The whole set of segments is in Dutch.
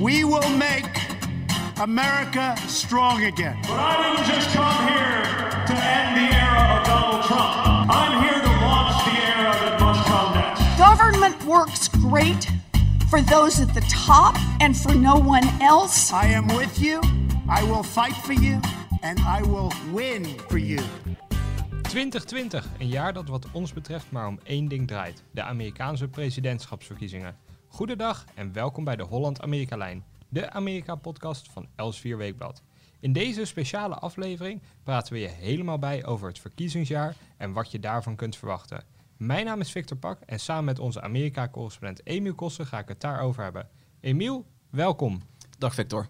We will make America strong again. But I didn't just come here to end the era of Donald Trump. I'm here to launch the era that must come next. Government works great for those at the top and for no one else. I am with you. I will fight for you. And I will win for you. 2020, een jaar dat wat ons betreft maar om één ding draait: de Amerikaanse presidentschapsverkiezingen. Goedendag en welkom bij de Holland-Amerika-lijn, de Amerika-podcast van Els4 Weekblad. In deze speciale aflevering praten we je helemaal bij over het verkiezingsjaar en wat je daarvan kunt verwachten. Mijn naam is Victor Pak en samen met onze Amerika-correspondent Emiel Kossen ga ik het daarover hebben. Emiel, welkom. Dag Victor.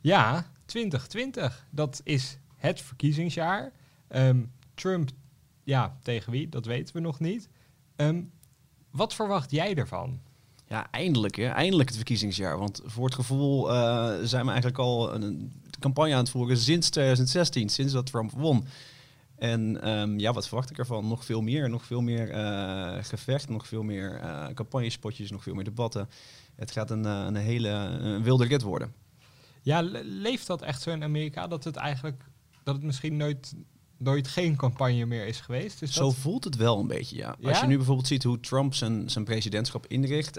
Ja, 2020, dat is het verkiezingsjaar. Ehm, Trump, ja, tegen wie? Dat weten we nog niet. Ehm, wat verwacht jij ervan? Ja, eindelijk, hè? eindelijk het verkiezingsjaar. Want voor het gevoel uh, zijn we eigenlijk al een campagne aan het voeren sinds 2016, sinds dat Trump won. En um, ja, wat verwacht ik ervan? Nog veel meer, nog veel meer uh, gevecht, nog veel meer uh, campagnespotjes, nog veel meer debatten. Het gaat een, een hele een wilde rit worden. Ja, leeft dat echt zo in Amerika dat het eigenlijk dat het misschien nooit nooit geen campagne meer is geweest. Is Zo dat... voelt het wel een beetje, ja. Ja? Als je nu bijvoorbeeld ziet hoe Trump zijn, zijn presidentschap inricht.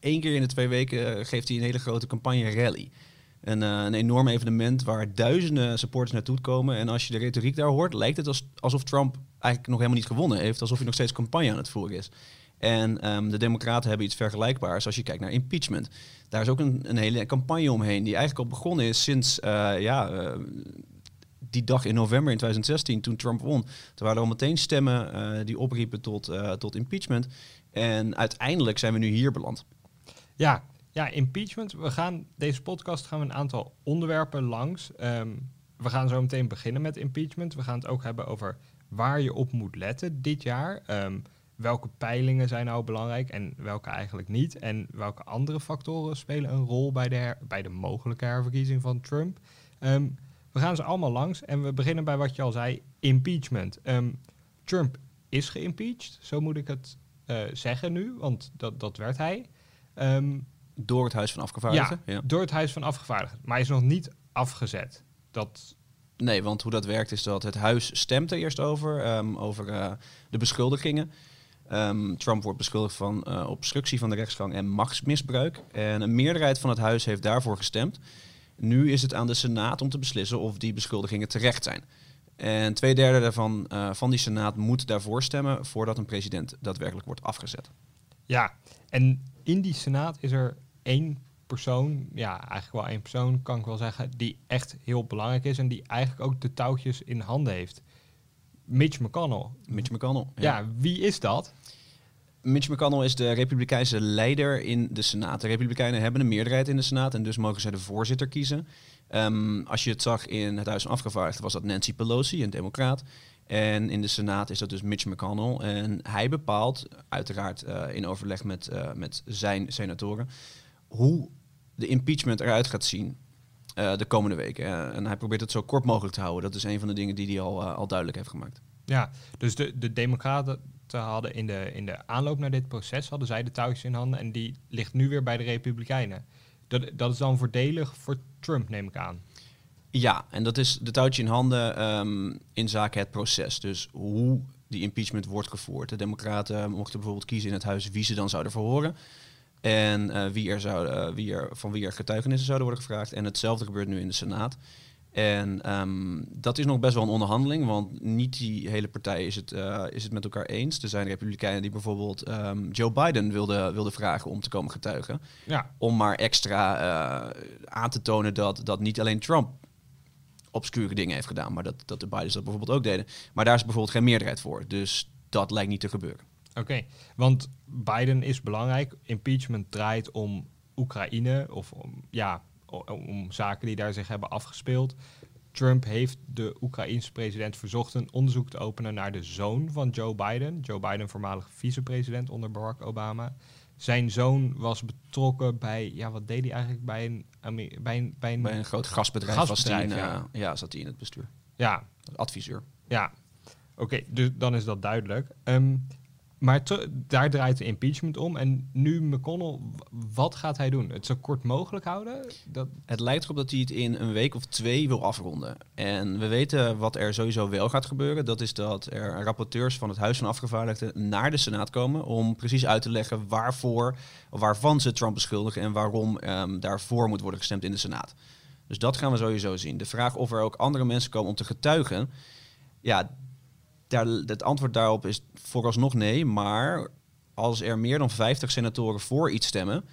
Eén keer in de twee weken geeft hij een hele grote campagne rally. Een, uh, een enorm evenement waar duizenden supporters naartoe komen. En als je de retoriek daar hoort, lijkt het als, alsof Trump eigenlijk nog helemaal niet gewonnen heeft. Alsof hij nog steeds campagne aan het voeren is. En um, de Democraten hebben iets vergelijkbaars als je kijkt naar impeachment. Daar is ook een, een hele campagne omheen die eigenlijk al begonnen is sinds uh, ja, uh, die dag in november in 2016, toen Trump won, toen waren er al meteen stemmen uh, die opriepen tot, uh, tot impeachment. En uiteindelijk zijn we nu hier beland. Ja, ja, impeachment. We gaan deze podcast gaan we een aantal onderwerpen langs. Um, we gaan zo meteen beginnen met impeachment. We gaan het ook hebben over waar je op moet letten dit jaar. Um, welke peilingen zijn nou belangrijk en welke eigenlijk niet? En welke andere factoren spelen een rol bij de, bij de mogelijke herverkiezing van Trump? Um, we gaan ze allemaal langs en we beginnen bij wat je al zei, impeachment. Um, Trump is geïmpeached, zo moet ik het uh, zeggen nu, want dat, dat werd hij. Um, door het Huis van Afgevaardigden? Ja, ja, door het Huis van Afgevaardigden. Maar hij is nog niet afgezet. Dat... Nee, want hoe dat werkt is dat het Huis stemt er eerst over, um, over uh, de beschuldigingen. Um, Trump wordt beschuldigd van uh, obstructie van de rechtsgang en machtsmisbruik. En een meerderheid van het Huis heeft daarvoor gestemd. Nu is het aan de Senaat om te beslissen of die beschuldigingen terecht zijn. En twee derde daarvan uh, van die Senaat moet daarvoor stemmen voordat een president daadwerkelijk wordt afgezet. Ja, en in die Senaat is er één persoon, ja, eigenlijk wel één persoon, kan ik wel zeggen, die echt heel belangrijk is en die eigenlijk ook de touwtjes in handen heeft. Mitch McConnell. Mitch McConnell. Ja, ja wie is dat? Mitch McConnell is de Republikeinse leider in de Senaat. De Republikeinen hebben een meerderheid in de Senaat en dus mogen zij de voorzitter kiezen. Um, als je het zag in het Huis van Afgevaardigden was dat Nancy Pelosi, een democraat. En in de Senaat is dat dus Mitch McConnell. En hij bepaalt, uiteraard uh, in overleg met, uh, met zijn senatoren, hoe de impeachment eruit gaat zien uh, de komende weken. en hij probeert het zo kort mogelijk te houden. Dat is een van de dingen die hij al, al duidelijk heeft gemaakt. Ja, dus de, de democraten hadden in de, in de aanloop naar dit proces, hadden zij de touwtjes in handen en die ligt nu weer bij de Republikeinen. Dat, dat is dan voordelig voor Trump, neem ik aan. Ja, en dat is de touwtje in handen um, in zaken het proces. Dus hoe die impeachment wordt gevoerd. De Democraten mochten bijvoorbeeld kiezen in het huis wie ze dan zouden verhoren. En uh, wie er zou, uh, wie er, van wie er getuigenissen zouden worden gevraagd. En hetzelfde gebeurt nu in de Senaat. En um, dat is nog best wel een onderhandeling, want niet die hele partij is het, uh, is het met elkaar eens. Er zijn republikeinen die bijvoorbeeld um, Joe Biden wilden wilde vragen om te komen getuigen. Ja. Om maar extra uh, aan te tonen dat, dat niet alleen Trump obscure dingen heeft gedaan, maar dat, dat de Bidens dat bijvoorbeeld ook deden. Maar daar is bijvoorbeeld geen meerderheid voor, dus dat lijkt niet te gebeuren. Oké, okay. want Biden is belangrijk. Impeachment draait om Oekraïne of om, ja, om zaken die daar zich hebben afgespeeld. Trump heeft de Oekraïense president verzocht een onderzoek te openen naar de zoon van Joe Biden. Joe Biden, voormalig vicepresident onder Barack Obama. Zijn zoon was betrokken bij, ja, wat deed hij eigenlijk bij een, bij een, bij een, bij een groot gasbedrijf? gasbedrijf was ja. In, uh, ja, zat hij in het bestuur. Ja. Adviseur. Ja. Oké, okay, dus dan is dat duidelijk. Um, Maar daar draait de impeachment om. En nu McConnell, wat gaat hij doen? Het zo kort mogelijk houden? Dat, Het lijkt erop dat hij het in een week of twee wil afronden. En we weten wat er sowieso wel gaat gebeuren. Dat is dat er rapporteurs van het Huis van Afgevaardigden naar de Senaat komen om precies uit te leggen waarvoor, waarvan ze Trump beschuldigen en waarom ehm, daarvoor moet worden gestemd in de Senaat. Dus dat gaan we sowieso zien. De vraag of er ook andere mensen komen om te getuigen, ja, daar, het antwoord daarop is vooralsnog nee. Maar als er meer dan 50 senatoren voor iets stemmen,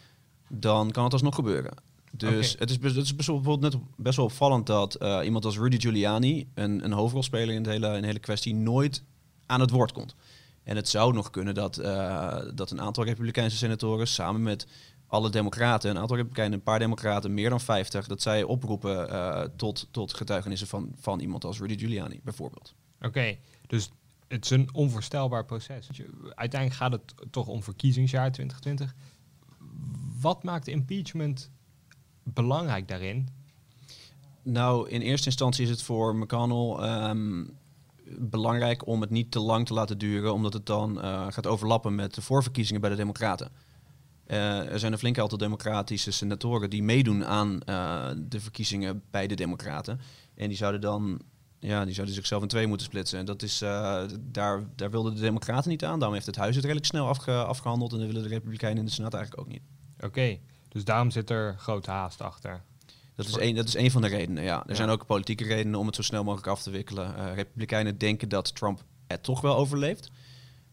dan kan het alsnog gebeuren. Dus het is, het is bijvoorbeeld net best wel opvallend dat eh, iemand als Rudy Giuliani, een, een hoofdrolspeler in de, hele, in de hele kwestie, nooit aan het woord komt. En het zou nog kunnen dat, eh, dat een aantal Republikeinse senatoren samen met alle democraten, een aantal republikeinen, een paar democraten, meer dan 50, dat zij oproepen eh, tot, tot getuigenissen van, van iemand als Rudy Giuliani, bijvoorbeeld. Oké, dus het is een onvoorstelbaar proces. Uiteindelijk gaat het toch om verkiezingsjaar 2020. Wat maakt impeachment belangrijk daarin? Nou, in eerste instantie is het voor McConnell ehm, belangrijk om het niet te lang te laten duren, omdat het dan eh, gaat overlappen met de voorverkiezingen bij de Democraten. Eh, er zijn een flinke aantal democratische senatoren die meedoen aan eh, de verkiezingen bij de Democraten. En die zouden dan ja, die zouden zichzelf in twee moeten splitsen. En dat is, eh, daar, daar wilden de Democraten niet aan. Daarom heeft het huis het redelijk snel afge- afgehandeld. En dat willen de Republikeinen in de Senaat eigenlijk ook niet. Oké, dus daarom zit er grote haast achter. Dat is, een, dat is een van de redenen, ja. Er Ja. zijn ook politieke redenen om het zo snel mogelijk af te wikkelen. Eh, Republikeinen denken dat Trump het toch wel overleeft.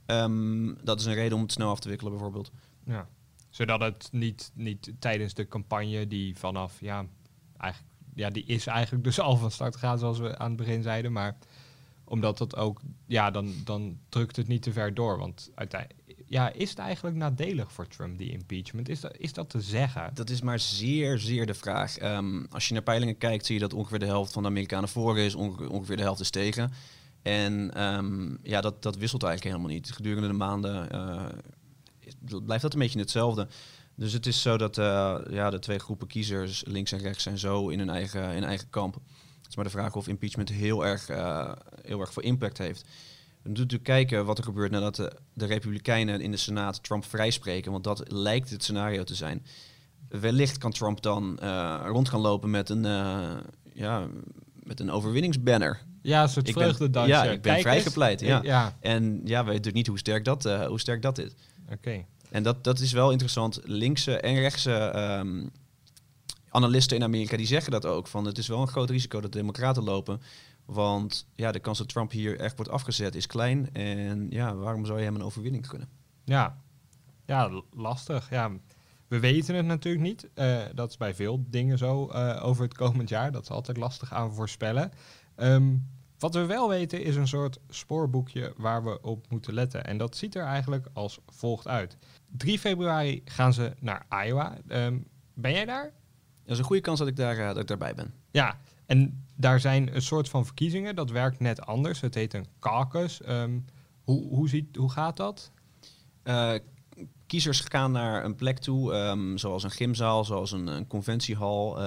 Ehm, dat is een reden om het snel af te wikkelen, bijvoorbeeld. Ja. Zodat het niet, niet tijdens de campagne die vanaf, ja, eigenlijk, ja, die is eigenlijk dus al van start gegaan zoals we aan het begin zeiden. Maar omdat dat ook, ja, dan, dan drukt het niet te ver door. Want uiteindelijk, ja, is het eigenlijk nadelig voor Trump, die impeachment? Is dat, is dat te zeggen? Dat is maar zeer, zeer de vraag. Ehm, als je naar peilingen kijkt, zie je dat ongeveer de helft van de Amerikanen voor is, onge- ongeveer de helft is tegen. En ehm, ja, dat, dat wisselt eigenlijk helemaal niet. Gedurende de maanden eh, blijft dat een beetje hetzelfde. Dus het is zo dat eh, ja, de twee groepen kiezers, links en rechts, zijn zo in hun eigen, in eigen kamp. Het is maar de vraag of impeachment heel erg, eh, heel erg veel impact heeft. We moeten natuurlijk kijken wat er gebeurt nadat de, de Republikeinen in de Senaat Trump vrijspreken, want dat lijkt het scenario te zijn. Wellicht kan Trump dan eh, rond gaan lopen met een, ja, met een overwinningsbanner. Ja, een soort vreugdedansje. ja, ik ben vrijgepleit, ja. Ja, En ja, we weten natuurlijk niet hoe sterk dat, hoe sterk dat is. oké. En dat, dat is wel interessant. Linkse en rechtse ehm, analisten in Amerika die zeggen dat ook. Van het is wel een groot risico dat de democraten lopen. Want ja, de kans dat Trump hier echt wordt afgezet is klein. En ja, waarom zou je hem een overwinning gunnen? Ja, ja lastig. Ja, we weten het natuurlijk niet. Eh, dat is bij veel dingen zo eh, over het komend jaar. Dat is altijd lastig aan voorspellen. Ehm, wat we wel weten is een soort spoorboekje waar we op moeten letten. En dat ziet er eigenlijk als volgt uit. 3 februari gaan ze naar Iowa. Ehm, ben jij daar? Er is een goede kans dat ik, daar, eh, dat ik daarbij ben. Ja, en daar zijn een soort van verkiezingen. Dat werkt net anders. Het heet een caucus. Ehm, hoe, hoe, ziet, hoe gaat dat? Eh, kiezers gaan naar een plek toe, ehm, zoals een gymzaal, zoals een, een conventiehal.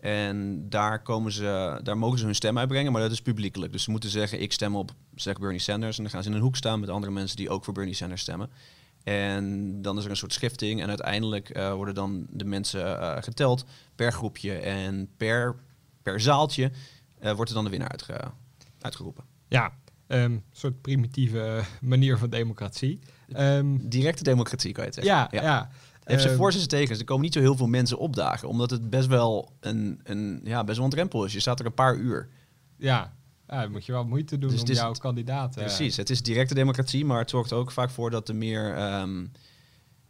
en daar, komen ze, daar mogen ze hun stem uitbrengen, maar dat is publiekelijk. Dus ze moeten zeggen, ik stem op zeg Bernie Sanders. En dan gaan ze in een hoek staan met andere mensen die ook voor Bernie Sanders stemmen. En dan is er een soort schifting. En uiteindelijk eh, worden dan de mensen eh, geteld per groepje. En per, per zaaltje eh, wordt er dan de winnaar uitge- uitgeroepen. Ja, ehm, een soort primitieve manier van democratie. Ehm, Directe democratie, kan je het zeggen. ja, ja. Het heeft zijn Ehm, voor's en zijn tegens. Er komen niet zo heel veel mensen opdagen. Omdat het best wel een, een, ja, best wel een drempel is. Je staat er een paar uur. Ja, ja dan moet je wel moeite doen Dus om jouw kandidaat... eh, Precies. Het is directe democratie. Maar het zorgt er ook vaak voor dat de meer ehm,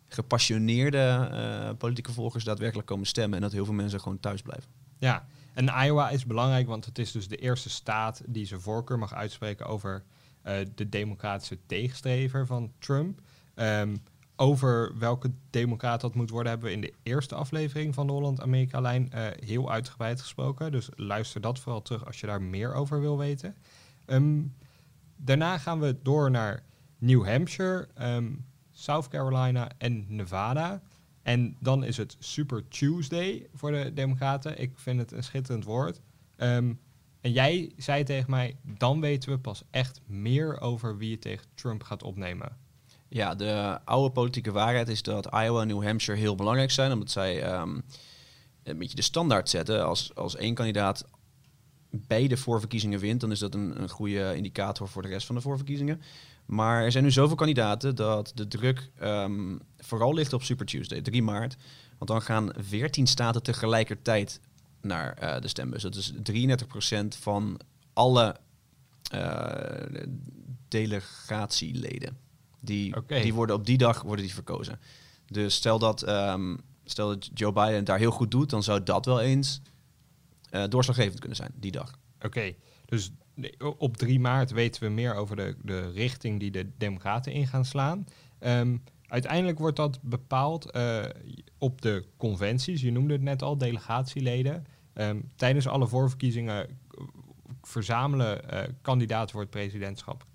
gepassioneerde eh, politieke volgers daadwerkelijk komen stemmen. En dat heel veel mensen gewoon thuis blijven. Ja, en Iowa is belangrijk, want het is dus de eerste staat die zijn voorkeur mag uitspreken over eh, de democratische tegenstrever van Trump. Ehm, over welke democraat dat moet worden, hebben we in de eerste aflevering van de Holland-Amerika-lijn eh, heel uitgebreid gesproken. Dus luister dat vooral terug als je daar meer over wil weten. Ehm, daarna gaan we door naar New Hampshire, ehm, South Carolina en Nevada. En dan is het Super Tuesday voor de Democraten. Ik vind het een schitterend woord. Ehm, en jij zei tegen mij, dan weten we pas echt meer over wie je tegen Trump gaat opnemen. Ja, de oude politieke waarheid is dat Iowa en New Hampshire heel belangrijk zijn, omdat zij ehm, een beetje de standaard zetten. Als, als één kandidaat beide voorverkiezingen wint, dan is dat een, een goede indicator voor de rest van de voorverkiezingen. Maar er zijn nu zoveel kandidaten dat de druk ehm, vooral ligt op Super Tuesday, 3 maart. Want dan gaan 14 staten tegelijkertijd naar eh, de stembus. Dat is 33% van alle eh, delegatieleden. Die, die worden op die dag worden die verkozen. Dus stel dat, ehm, stel dat Joe Biden het daar heel goed doet, dan zou dat wel eens eh, doorslaggevend kunnen zijn, die dag. Oké, dus op 3 maart weten we meer over de, de richting die de Democraten in gaan slaan. Ehm, uiteindelijk wordt dat bepaald eh, op de conventies. Je noemde het net al, delegatieleden. Ehm, tijdens alle voorverkiezingen eh, verzamelen eh, kandidaten voor het presidentschap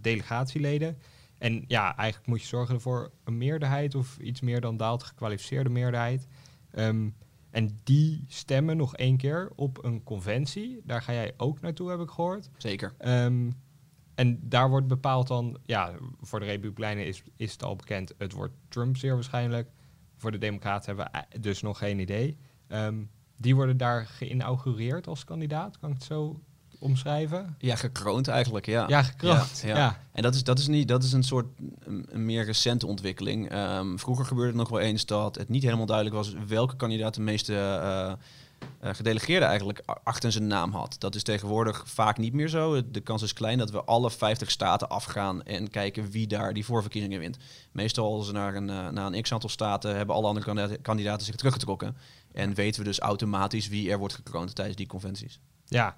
delegatieleden. En ja, eigenlijk moet je zorgen voor een meerderheid of iets meer dan daalt gekwalificeerde meerderheid. Ehm, en die stemmen nog één keer op een conventie. Daar ga jij ook naartoe, heb ik gehoord. Zeker. Ehm, en daar wordt bepaald dan, ja, voor de Republikeinen is, is het al bekend, het wordt Trump zeer waarschijnlijk. Voor de Democraten hebben we ei- dus nog geen idee. Ehm, die worden daar geïnaugureerd als kandidaat, kan ik het zo omschrijven? Ja, gekroond eigenlijk, ja. Ja, gekroond, ja. En dat is, dat, is niet, dat is een soort een, meer recente ontwikkeling. Ehm, vroeger gebeurde het nog wel eens dat het niet helemaal duidelijk was welke kandidaat de meeste eh eh, gedelegeerden eigenlijk achter zijn naam had. Dat is tegenwoordig vaak niet meer zo. De kans is klein dat we alle 50 staten afgaan en kijken wie daar die voorverkiezingen wint. Meestal als we naar een, eh, naar een x-aantal staten hebben alle andere kandida- kandidaten zich teruggetrokken. En weten we dus automatisch wie er wordt gekroond tijdens die conventies. Ja,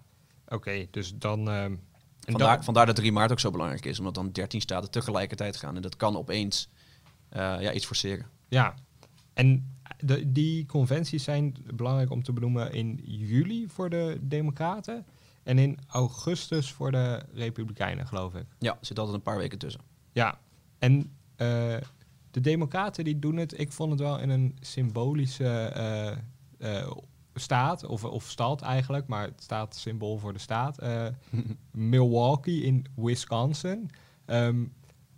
oké, dus dan... en Vandaar, dan- vandaar dat 3 maart ook zo belangrijk is, omdat dan 13 staten tegelijkertijd gaan. En dat kan opeens eh, ja, iets forceren. Ja, en de, die conventies zijn belangrijk om te benoemen in juli voor de Democraten en in augustus voor de Republikeinen, geloof ik. Ja, zit altijd een paar weken tussen. Ja, en eh, de Democraten die doen het, ik vond het wel in een symbolische eh, staat, of, of stad eigenlijk, maar het staat symbool voor de staat. eh, Milwaukee in Wisconsin. Ehm,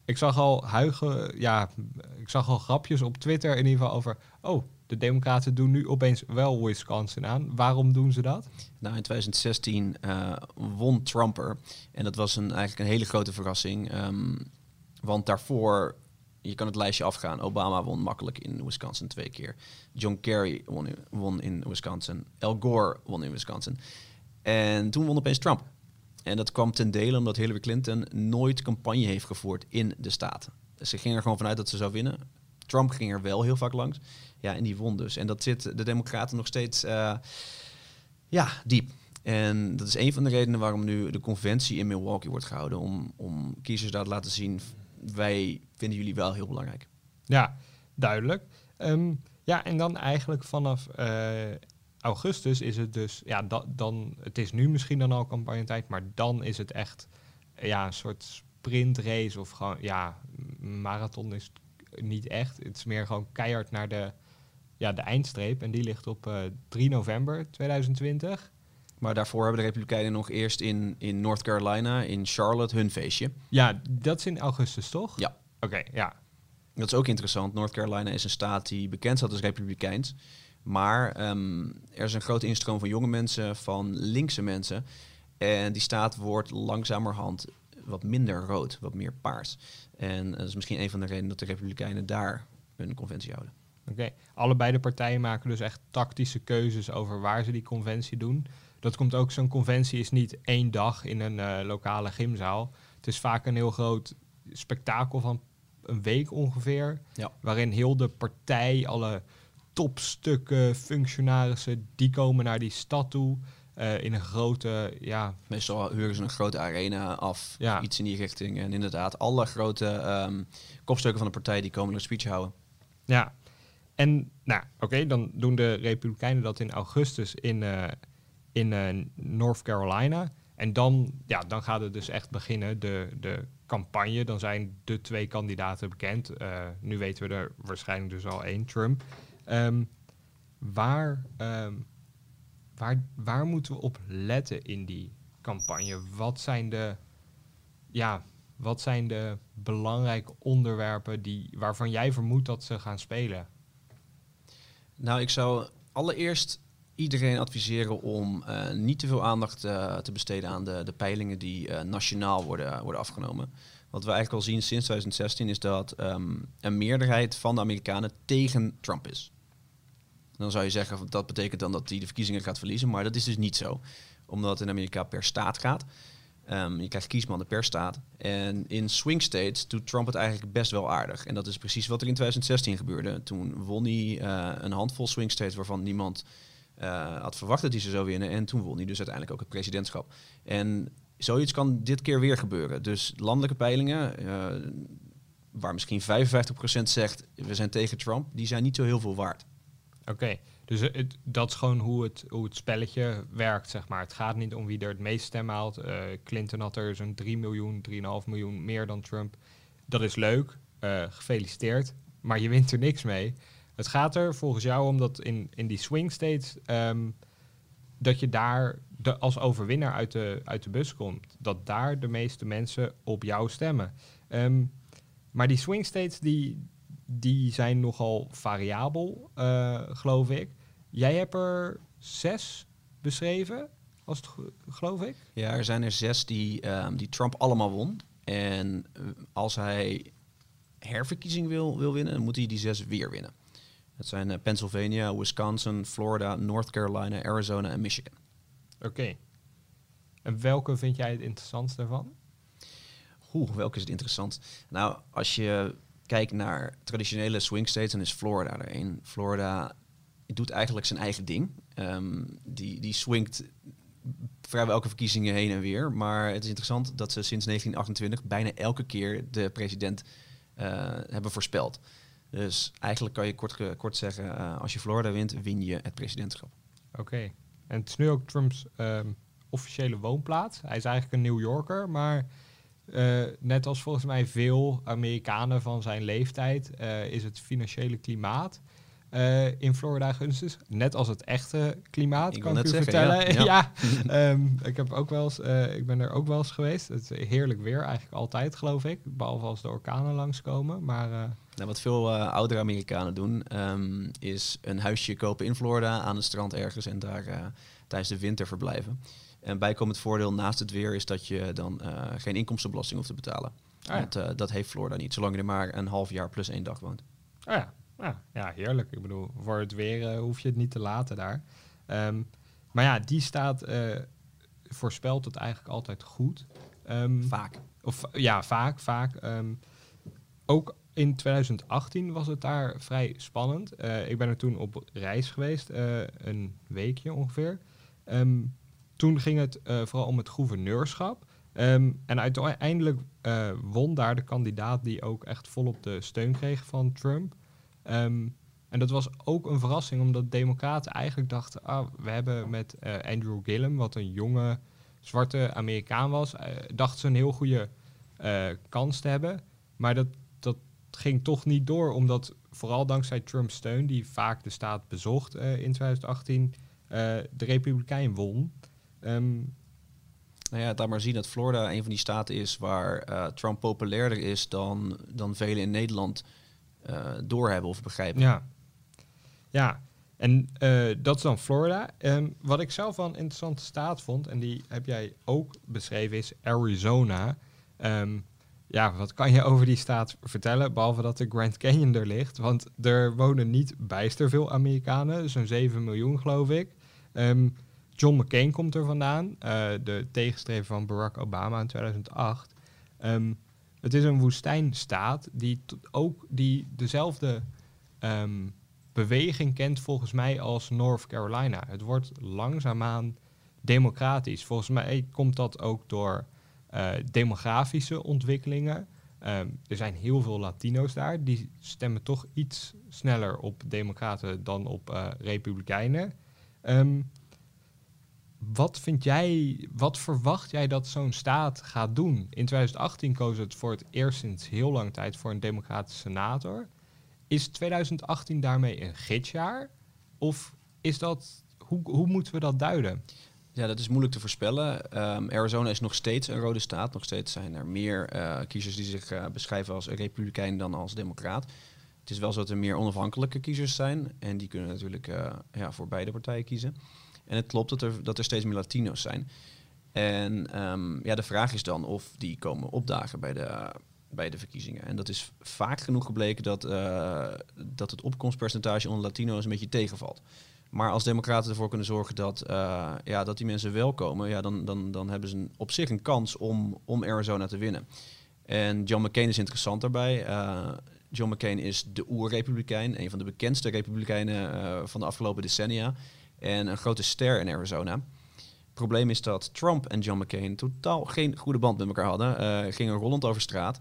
ik zag al huigen, ja, ik zag al grapjes op Twitter in ieder geval over, oh, de Democraten doen nu opeens wel Wisconsin aan. Waarom doen ze dat? Nou, in 2016 eh, won Trump er. En dat was een, eigenlijk een hele grote verrassing. ehm, want daarvoor, je kan het lijstje afgaan. Obama won makkelijk in Wisconsin twee keer. John Kerry won in, won in Wisconsin. Al Gore won in Wisconsin. En toen won opeens Trump. En dat kwam ten dele omdat Hillary Clinton nooit campagne heeft gevoerd in de staat. Ze ging er gewoon vanuit dat ze zou winnen. Trump ging er wel heel vaak langs. Ja, en die won dus. En dat zit de Democraten nog steeds eh, ja, diep. En dat is een van de redenen waarom nu de conventie in Milwaukee wordt gehouden. Om, om kiezers daar te laten zien, wij vinden jullie wel heel belangrijk. Ja, duidelijk. Ehm, ja, en dan eigenlijk vanaf eh, augustus is het dus, ja, da- dan, het is nu misschien dan al campagnetijd, maar dan is het echt ja, een soort sprintrace of gewoon, ja, marathon is niet echt. Het is meer gewoon keihard naar de, ja, de eindstreep en die ligt op eh 3 november 2020. Maar daarvoor hebben de Republikeinen nog eerst in, in North Carolina, in Charlotte, hun feestje. Ja, dat is in augustus, toch? Ja. Oké, ja. Dat is ook interessant. North Carolina is een staat die bekend staat als republikeins. Maar ehm, er is een grote instroom van jonge mensen, van linkse mensen. En die staat wordt langzamerhand wat minder rood, wat meer paars. En dat is misschien een van de redenen dat de republikeinen daar hun conventie houden. Oké, allebei de partijen maken dus echt tactische keuzes over waar ze die conventie doen. Dat komt ook, zo'n conventie is niet één dag in een eh, lokale gymzaal. Het is vaak een heel groot spektakel van een week ongeveer. Ja. Waarin heel de partij, alle topstukken, functionarissen, die komen naar die stad toe. eh, in een grote, ja, Meestal huren ze een grote arena af, Ja. iets in die richting. En inderdaad, alle grote ehm, kopstukken van de partij die komen een speech houden. Ja, en nou, oké, dan doen de Republikeinen dat in augustus in, eh, in eh, North Carolina. En dan, ja, dan gaat het dus echt beginnen, de, de campagne. Dan zijn de twee kandidaten bekend. Eh, nu weten we er waarschijnlijk dus al één, Trump. Ehm, waar, ehm, waar, waar moeten we op letten in die campagne? Wat zijn de, ja, wat zijn de belangrijke onderwerpen die, waarvan jij vermoedt dat ze gaan spelen? Nou, ik zou allereerst iedereen adviseren om eh, niet te veel aandacht eh, te besteden aan de, de peilingen die eh, nationaal worden, worden afgenomen. Wat we eigenlijk al zien sinds 2016 is dat ehm, een meerderheid van de Amerikanen tegen Trump is. Dan zou je zeggen, dat betekent dan dat hij de verkiezingen gaat verliezen, maar dat is dus niet zo. Omdat in Amerika per staat gaat. Ehm, je krijgt kiesmannen per staat. En in swing states doet Trump het eigenlijk best wel aardig. En dat is precies wat er in 2016 gebeurde. Toen won hij een handvol swing states waarvan niemand eh, had verwacht dat hij ze zou winnen. En toen won hij dus uiteindelijk ook het presidentschap. En zoiets kan dit keer weer gebeuren. Dus landelijke peilingen, eh, waar misschien 55% zegt we zijn tegen Trump, die zijn niet zo heel veel waard. Oké, dus het, dat is gewoon hoe het, hoe het spelletje werkt, zeg maar. Het gaat niet om wie er het meest stemmen haalt. Eh, Clinton had er zo'n 3 miljoen, 3,5 miljoen meer dan Trump. Dat is leuk, gefeliciteerd, maar je wint er niks mee. Het gaat er volgens jou om dat in, in die swing states, um, dat je daar de, als overwinnaar uit de, uit de bus komt. Dat daar de meeste mensen op jou stemmen. Um, maar die swing states, die, die zijn nogal variabel, uh, geloof ik. Jij hebt er zes beschreven, als geloof ik? Ja, er zijn er zes die, um, die Trump allemaal won. En uh, als hij herverkiezing wil, wil winnen, dan moet hij die zes weer winnen. Dat zijn uh, Pennsylvania, Wisconsin, Florida, North Carolina, Arizona en Michigan. Oké. Okay. En welke vind jij het interessantste daarvan? Oeh, welke is het interessant? Nou, als je kijkt naar traditionele swing states, dan is Florida er een. Florida doet eigenlijk zijn eigen ding. Um, die, die swingt vrijwel elke verkiezingen heen en weer. Maar het is interessant dat ze sinds 1928 bijna elke keer de president uh, hebben voorspeld. Dus eigenlijk kan je kort, kort zeggen, uh, als je Florida wint, win je het presidentschap. Oké. Okay. En het is nu ook Trumps um, officiële woonplaats. Hij is eigenlijk een New Yorker, maar uh, net als volgens mij veel Amerikanen van zijn leeftijd uh, is het financiële klimaat uh, in Florida gunstig. Net als het echte klimaat, ik kan ik u zeggen, vertellen. Ja, ja. ja um, ik, heb ook wel eens, ik ben er ook wel eens geweest. Het is heerlijk weer, eigenlijk altijd geloof ik. Behalve als de orkanen langskomen. Maar, nou, wat veel oudere Amerikanen doen, um, is een huisje kopen in Florida aan het strand ergens en daar tijdens de winter verblijven. En bijkomend voordeel naast het weer is dat je dan uh, geen inkomstenbelasting hoeft te betalen. Ah, ja. Want dat heeft Florida niet, zolang je er maar een half jaar plus één dag woont. Oh ja. Ja, ja, heerlijk. Ik bedoel, voor het weer hoef je het niet te laten daar. Um, maar ja, die staat voorspelt het eigenlijk altijd goed. Um, vaak. Of ja, vaak, vaak. Ook in 2018 was het daar vrij spannend. ik ben er toen op reis geweest, een weekje ongeveer. Um, toen ging het uh, vooral om het gouverneurschap. Um, en uiteindelijk won daar de kandidaat die ook echt volop de steun kreeg van Trump. Um, en dat was ook een verrassing, omdat democraten eigenlijk dachten... Ah, we hebben met Andrew Gillum, wat een jonge zwarte Amerikaan was... dachten ze een heel goede kans te hebben. Maar dat ging toch niet door, omdat vooral dankzij Trumps steun... die vaak de staat bezocht in 2018, de Republikein won... Um, nou ja, laat maar zien dat Florida een van die staten is waar uh, Trump populairder is dan, dan velen in Nederland doorhebben of begrijpen. Ja, ja. en dat is dan Florida. Um, wat ik zelf wel een interessante staat vond, en die heb jij ook beschreven, is Arizona. Um, ja, wat kan je over die staat vertellen, behalve dat de Grand Canyon er ligt? Want er wonen niet bijster veel Amerikanen, zo'n 7 miljoen geloof ik. Um, John McCain komt er vandaan, uh, de tegenstrever van Barack Obama in 2008. Um, het is een woestijnstaat die ook die dezelfde um, beweging kent volgens mij als North Carolina. Het wordt langzaamaan democratisch. Volgens mij komt dat ook door uh, demografische ontwikkelingen. Um, er zijn heel veel Latino's daar. Die stemmen toch iets sneller op democraten dan op uh, republikeinen. Um, wat vind jij, wat verwacht jij dat zo'n staat gaat doen? In 2018 koos het voor het eerst sinds heel lang tijd voor een democratische senator. Is 2018 daarmee een gidsjaar? Of is dat, hoe, hoe moeten we dat duiden? Ja, dat is moeilijk te voorspellen. Ehm, Arizona is nog steeds een rode staat. Nog steeds zijn er meer eh, kiezers die zich eh, beschrijven als republikein dan als democraat. Het is wel zo dat er meer onafhankelijke kiezers zijn. En die kunnen natuurlijk eh, ja, voor beide partijen kiezen. En het klopt dat er, dat er steeds meer Latino's zijn. En ehm, ja, de vraag is dan of die komen opdagen bij de, bij de verkiezingen. En dat is vaak genoeg gebleken dat, dat het opkomstpercentage onder Latino's een beetje tegenvalt. Maar als democraten ervoor kunnen zorgen dat, eh, ja, dat die mensen wel komen, ja, dan, dan, dan hebben ze een, op zich een kans om, om Arizona te winnen. En John McCain is interessant daarbij. Eh, John McCain is de oer-republikein, een van de bekendste republikeinen eh, van de afgelopen decennia. En een grote ster in Arizona. Het probleem is dat Trump en John McCain totaal geen goede band met elkaar hadden. Gingen rollend over straat.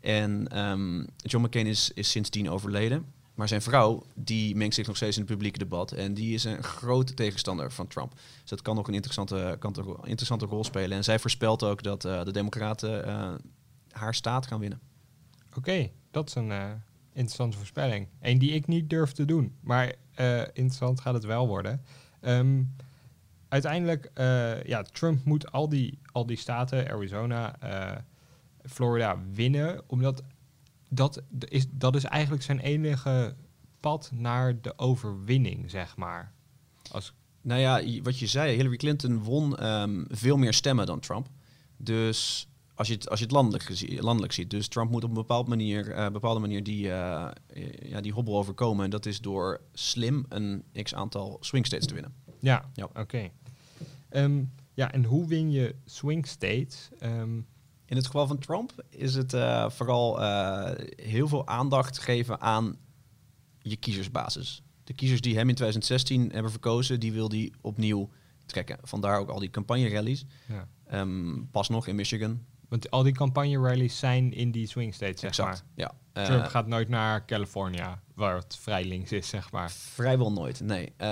En ehm, John McCain is, is sindsdien overleden. Maar zijn vrouw, die mengt zich nog steeds in het publieke debat. En die is een grote tegenstander van Trump. Dus dat kan nog een interessante, kan een interessante rol spelen. En zij voorspelt ook dat eh, de Democraten eh, haar staat gaan winnen. Oké, dat is een eh, interessante voorspelling. Eén die ik niet durf te doen. Maar interessant gaat het wel worden. Ehm, uiteindelijk, ja, Trump moet al die, al die staten, Arizona, Florida, winnen. Omdat dat is, dat is eigenlijk zijn enige pad naar de overwinning, zeg maar. Als, Nou ja, wat je zei, Hillary Clinton won ehm, veel meer stemmen dan Trump. Dus als je het, als je het landelijk, ziet. Dus Trump moet op een bepaalde manier, eh, bepaalde manier die, eh, ja, die hobbel overkomen. En dat is door slim een x-aantal swing states te winnen. ja, Ja. oké. Ehm, ja, en hoe win je swing states? Ehm, In het geval van Trump is het eh, vooral eh, heel veel aandacht geven aan je kiezersbasis. De kiezers die hem in 2016 hebben verkozen, die wil hij opnieuw trekken. Vandaar ook al die campagne-rallies. ja. Ehm, pas nog in Michigan. Want al die campagne-rallies zijn in die swing states, zeg exact. maar. Ja. Eh, Trump gaat nooit naar California, waar het vrij links is, zeg maar. Vrijwel nooit, nee. Eh,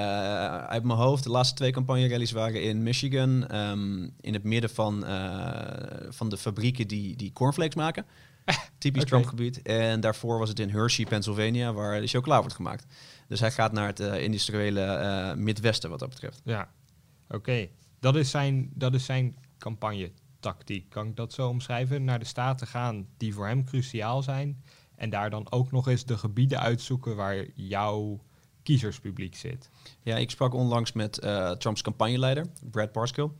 uit mijn hoofd, de laatste twee campagne-rallies waren in Michigan. ehm, in het midden van, eh, van de fabrieken die, die cornflakes maken. Typisch. Trump-gebied. En daarvoor was het in Hershey, Pennsylvania, waar de chocola wordt gemaakt. Dus hij gaat naar het eh, industriële Midwesten wat dat betreft. Ja, oké. Dat is zijn, dat is zijn campagne-tactiek. Kan ik dat zo omschrijven? Naar de staten gaan die voor hem cruciaal zijn. En daar dan ook nog eens de gebieden uitzoeken waar jouw kiezerspubliek zit. Ja, ik sprak onlangs met eh, Trumps campagneleider, Brad Parscale.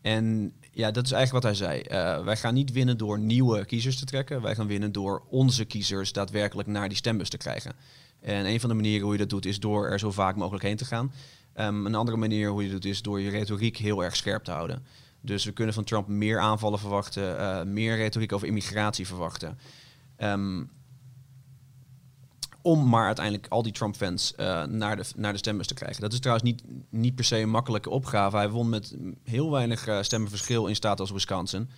En ja, dat is eigenlijk wat hij zei. Eh, wij gaan niet winnen door nieuwe kiezers te trekken. Wij gaan winnen door onze kiezers daadwerkelijk naar die stembus te krijgen. En een van de manieren hoe je dat doet is door er zo vaak mogelijk heen te gaan. Ehm, een andere manier hoe je dat doet is door je retoriek heel erg scherp te houden. Dus we kunnen van Trump meer aanvallen verwachten, eh, meer retoriek over immigratie verwachten. Ehm, om maar uiteindelijk al die Trump-fans eh, naar, de, naar de stembus te krijgen. Dat is trouwens niet, niet per se een makkelijke opgave. Hij won met heel weinig eh, stemmenverschil in staten als Wisconsin.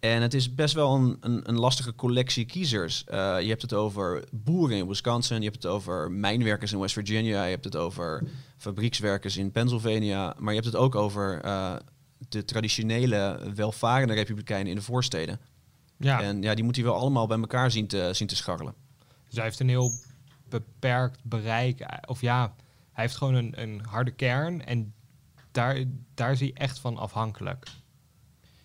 En het is best wel een, een, een lastige collectie kiezers. Eh, je hebt het over boeren in Wisconsin, je hebt het over mijnwerkers in West Virginia, je hebt het over fabriekswerkers in Pennsylvania, maar je hebt het ook over de traditionele welvarende republikeinen in de voorsteden. Ja, En ja, die moet hij wel allemaal bij elkaar zien te, zien te scharrelen. Dus hij heeft een heel beperkt bereik. Of ja, hij heeft gewoon een, een harde kern. En daar, daar is hij echt van afhankelijk.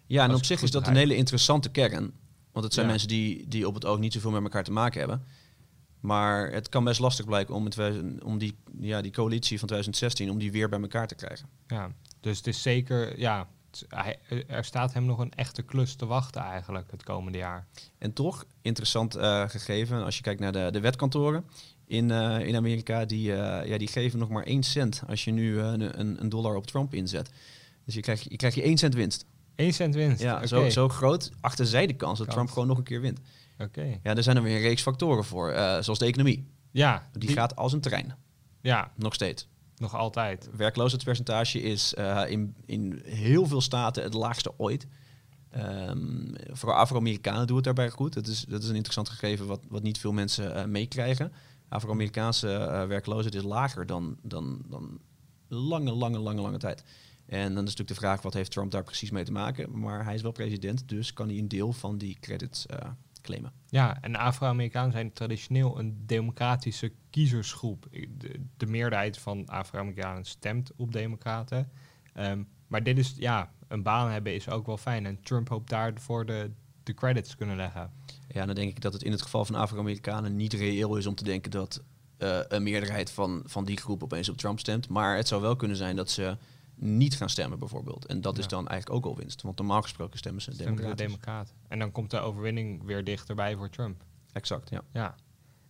Ja, en op zich is dat een hele interessante kern. Want het zijn Ja. mensen die, die op het oog niet zoveel met elkaar te maken hebben. Maar het kan best lastig blijken om, het, om die, ja, die coalitie van 2016 om die weer bij elkaar te krijgen. Ja, dus het is zeker, ja, hij, er staat hem nog een echte klus te wachten eigenlijk het komende jaar. En toch, interessant eh, gegeven, als je kijkt naar de, de wetkantoren in, eh, in Amerika, die, eh, ja, die geven nog maar 1 cent als je nu een, een, dollar op Trump inzet. Dus je krijgt je, krijgt je 1 cent winst. 1 cent winst. Ja, zo, zo groot achter zij de kans dat Kans. Trump gewoon nog een keer wint. Oké. Ja, er zijn er weer een reeks factoren voor, zoals de economie. Ja, Die, gaat als een trein, Ja, nog steeds. Nog altijd. werkloosheidspercentage is eh, in, in heel veel staten het laagste ooit. Ehm, vooral Afro-Amerikanen doen het daarbij goed. Dat is, dat is een interessant gegeven wat, wat niet veel mensen eh, meekrijgen. Afro-Amerikaanse eh, werkloosheid is lager dan, dan, dan lange, lange, lange, lange tijd. En dan is natuurlijk de vraag, wat heeft Trump daar precies mee te maken? Maar hij is wel president, dus kan hij een deel van die credits claimen. Ja, en Afro-Amerikanen zijn traditioneel een democratische kiezersgroep. De, de meerderheid van Afro-Amerikanen stemt op democraten. Ehm, maar dit is, ja, een baan hebben is ook wel fijn. En Trump hoopt daarvoor de, de credits kunnen leggen. Ja, dan denk ik dat het in het geval van Afro-Amerikanen niet reëel is om te denken dat eh, een meerderheid van, van die groep opeens op Trump stemt. Maar het zou wel kunnen zijn dat ze niet gaan stemmen bijvoorbeeld. En dat is dan eigenlijk ook al winst. Want normaal gesproken stemmen ze. Democraten. En dan komt de overwinning weer dichterbij voor Trump. Exact, ja. Ja.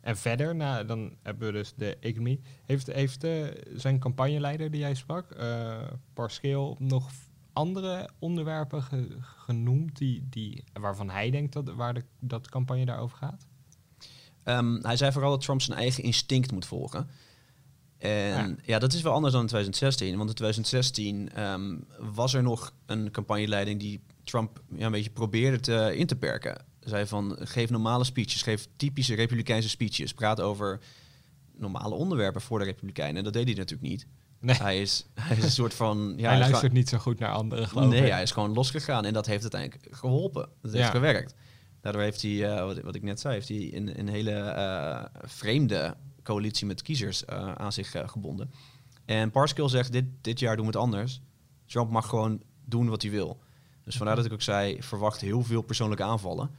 En verder, nou, dan hebben we dus de economie. Heeft, heeft eh, zijn campagneleider die jij sprak, Pascal, nog andere onderwerpen ge- genoemd die, die, waarvan hij denkt dat, waar de, dat campagne daarover gaat? Ehm, hij zei vooral dat Trump zijn eigen instinct moet volgen. En Ja. ja. dat is wel anders dan in 2016. Want in 2016 ehm, was er nog een campagneleiding die Trump ja, een beetje probeerde te, in te perken. Zei van, geef normale speeches, geef typische republikeinse speeches. Praat over normale onderwerpen voor de republikeinen. En dat deed hij natuurlijk niet. Nee, Hij, is, hij is een soort van... Ja, hij luistert niet zo goed naar anderen, geloof Nee, ik. hij is gewoon losgegaan en dat heeft uiteindelijk geholpen. Dat heeft Ja. gewerkt. Daardoor heeft hij, eh, wat, wat ik net zei, heeft hij een, een hele eh, vreemde coalitie met kiezers eh, aan zich eh, gebonden. En Parskill zegt, dit, dit jaar doen we het anders. Trump mag gewoon doen wat hij wil. Dus vandaar dat ik ook zei, verwacht heel veel persoonlijke aanvallen.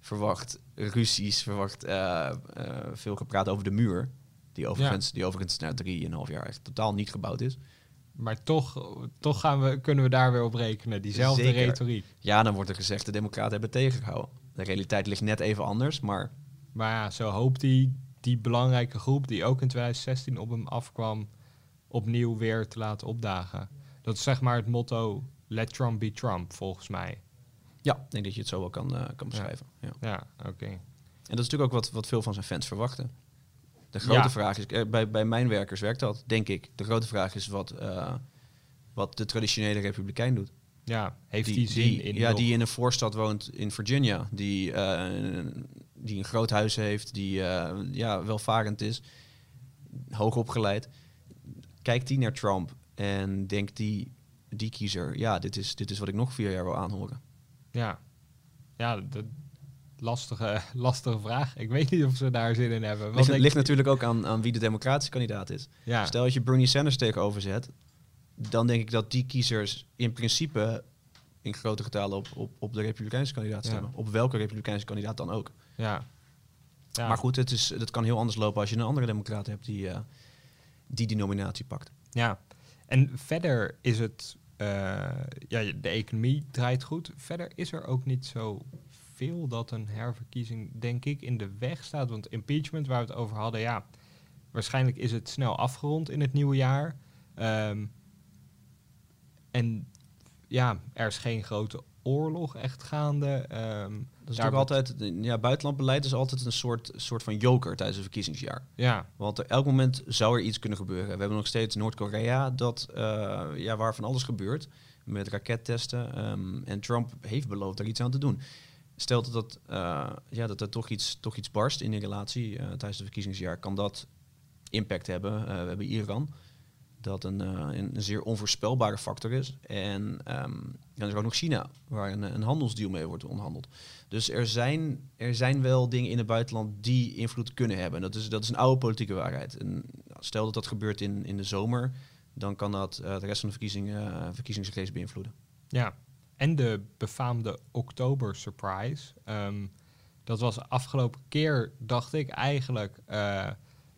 Verwacht ruzies, verwacht eh, veel gepraat over de muur. Die overigens, die overigens na drieënhalf jaar echt totaal niet gebouwd is. Maar toch, toch gaan we, kunnen we daar weer op rekenen. Diezelfde Zeker. retoriek. Ja, dan wordt er gezegd, de democraten hebben tegengehouden. De realiteit ligt net even anders, maar Maar ja, zo hoopt hij die belangrijke groep die ook in 2016 op hem afkwam, opnieuw weer te laten opdagen. Dat is zeg maar het motto, let Trump be Trump, volgens mij. ja, ik denk dat je het zo wel kan, eh, kan beschrijven. Ja. Ja, oké. En dat is natuurlijk ook wat, wat veel van zijn fans verwachten. De grote Ja. vraag is, eh, bij, bij mijn werkers werkt dat, denk ik. De grote vraag is wat, eh, wat de traditionele republikein doet. Ja, heeft hij zin in Ja, nog- die in een voorstad woont in Virginia. Die, die een groot huis heeft, die eh, ja, welvarend is, hoog opgeleid. Kijkt die naar Trump en denkt die, die kiezer, ja, dit is, dit is wat ik nog vier jaar wil aanhoren. Ja, ja de, lastige, lastige vraag. Ik weet niet of ze daar zin in hebben. Wat Ligt, natuurlijk ook aan, aan wie de democratische kandidaat is. Ja, Stel dat je Bernie Sanders tegenover zet, dan denk ik dat die kiezers in principe in grote getalen op, op, op de republikeinse kandidaat Ja. stemmen. Op welke republikeinse kandidaat dan ook. Ja. ja. Maar goed, het, is, het kan heel anders lopen als je een andere democraat hebt die, eh, die die nominatie pakt. Ja, en verder is het, eh, ja, de economie draait goed. Verder is er ook niet zo veel dat een herverkiezing, denk ik, in de weg staat. Want impeachment, waar we het over hadden, ja, waarschijnlijk is het snel afgerond in het nieuwe jaar. Ehm, en ja, er is geen grote oorlog echt gaande. Ehm, Dat is daar natuurlijk altijd, ja, buitenlandbeleid is altijd een soort, soort van joker tijdens een verkiezingsjaar. Ja, Want er, elk moment zou er iets kunnen gebeuren. We hebben nog steeds Noord-Korea, dat, eh, ja, waar van alles gebeurt. Met rakettesten. ehm, en Trump heeft beloofd daar iets aan te doen. Stel dat, dat, eh, ja, dat er toch iets, toch iets barst in die relatie eh, tijdens het verkiezingsjaar, kan dat impact hebben. We hebben Iran, dat een, eh, een, een zeer onvoorspelbare factor is. En ehm, dan is er ook nog China, waar een, een handelsdeal mee wordt onderhandeld. Dus er zijn, er zijn wel dingen in het buitenland die invloed kunnen hebben. Dat is, dat is een oude politieke waarheid. Stel dat dat gebeurt in, in de zomer, dan kan dat eh, de rest van de verkiezingen, uh, beïnvloeden. Ja, en de befaamde Oktober Surprise. Ehm, dat was afgelopen keer, dacht ik eigenlijk,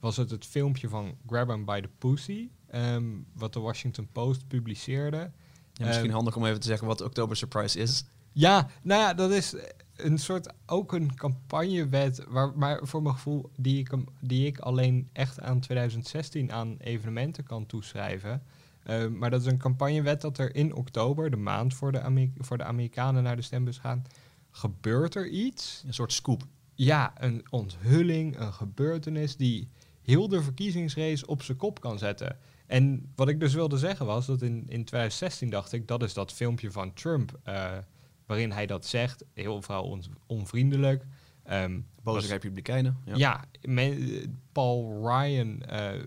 was het het filmpje van Grab 'em by the Pussy, ehm, wat de Washington Post publiceerde. Ja, misschien Ehm, handig om even te zeggen wat Oktober Surprise is. Ja, nou ja, dat is een soort, ook een campagnewet, waar, maar voor mijn gevoel, die ik, die ik alleen echt aan 2016 aan evenementen kan toeschrijven. Eh, maar dat is een campagnewet dat er in oktober, de maand voor de, Ameri- voor de Amerikanen naar de stembus gaan, gebeurt er iets. Een soort scoop. Ja, een onthulling, een gebeurtenis die heel de verkiezingsrace op zijn kop kan zetten. En wat ik dus wilde zeggen was dat in, in 2016 dacht ik, dat is dat filmpje van Trump, eh, waarin hij dat zegt, heel vooral on- onvriendelijk. Ehm, Boze was- republikeinen. Ja. ja, men- Paul Ryan eh,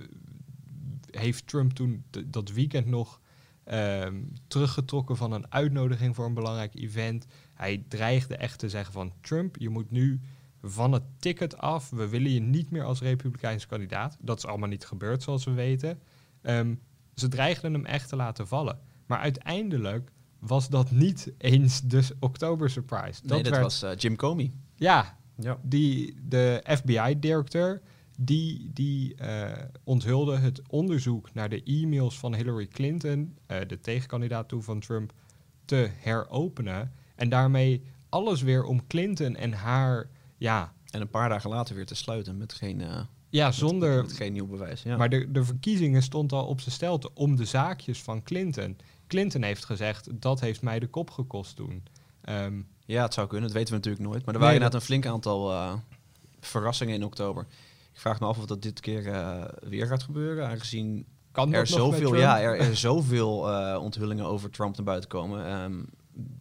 heeft Trump toen dat weekend nog ehm, teruggetrokken van een uitnodiging voor een belangrijk event. Hij dreigde echt te zeggen van Trump, je moet nu van het ticket af. We willen je niet meer als republikeinse kandidaat. Dat is allemaal niet gebeurd, zoals we weten. Ehm, ze dreigden hem echt te laten vallen. Maar uiteindelijk was dat niet eens de oktober surprise. nee, dat werd- was eh, Jim Comey. Ja, Ja. die, de FBI-directeur, die, die eh, onthulde het onderzoek naar de e-mails van Hillary Clinton, eh, de tegenkandidaat toe van Trump, te heropenen. En daarmee alles weer om Clinton en haar, ja, En een paar dagen later weer te sluiten met geen, eh, ja zonder... met geen nieuw bewijs. Ja. Maar de, de verkiezingen stond al op zijn stelte om de zaakjes van Clinton. Clinton heeft gezegd, dat heeft mij de kop gekost toen. Ehm, Ja, het zou kunnen. Dat weten we natuurlijk nooit. Maar er waren inderdaad een flink aantal eh, verrassingen in oktober. Ik vraag me af of dat dit keer eh, weer gaat gebeuren. Aangezien kan er zoveel, ja, er, er zoveel eh, onthullingen over Trump naar buiten komen. Ehm,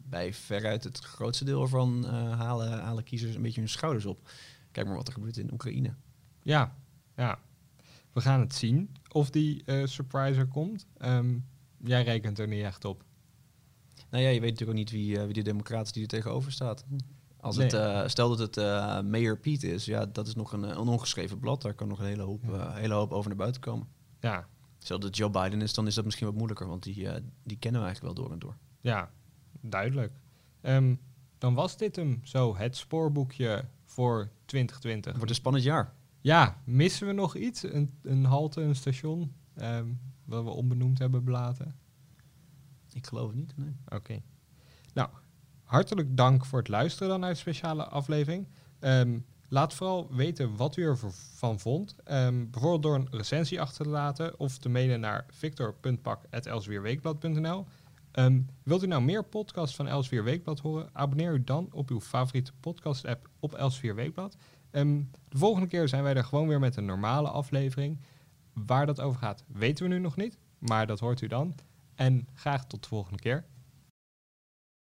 bij veruit het grootste deel ervan halen, halen kiezers een beetje hun schouders op. Kijk maar wat er gebeurt in Oekraïne. Ja, ja. We gaan het zien of die eh surprise er komt. Ehm, jij rekent er niet echt op. Nou ja, je weet natuurlijk ook niet wie, eh, wie de democraat is die er tegenover staat. Als Nee. het, eh, stel dat het eh Mayor Piet is, ja, dat is nog een, eh, een ongeschreven blad. Daar kan nog een hele hoop, eh, hele hoop over naar buiten komen. Ja, Stel dat het Joe Biden is, dan is dat misschien wat moeilijker, want die, eh, die kennen we eigenlijk wel door en door. ja, duidelijk. Ehm, dan was dit hem zo, het spoorboekje voor 2020. Het wordt een spannend jaar. Ja, missen we nog iets? Een, een halte, een station, ehm, wat we onbenoemd hebben belaten? Ik geloof het niet. Nee. Oké. Nou, hartelijk dank voor het luisteren dan naar de speciale aflevering. Ehm, laat vooral weten wat u ervan vond. Ehm, bijvoorbeeld door een recensie achter te laten of te mailen naar victor.pak.elsweerweekblad.nl. Ehm, wilt u nou meer podcasts van Elsvier Weekblad horen? Abonneer u dan op uw favoriete podcast-app op Elsvier Weekblad. Ehm, de volgende keer zijn wij er gewoon weer met een normale aflevering. Waar dat over gaat, weten we nu nog niet, maar dat hoort u dan. En graag tot de volgende keer.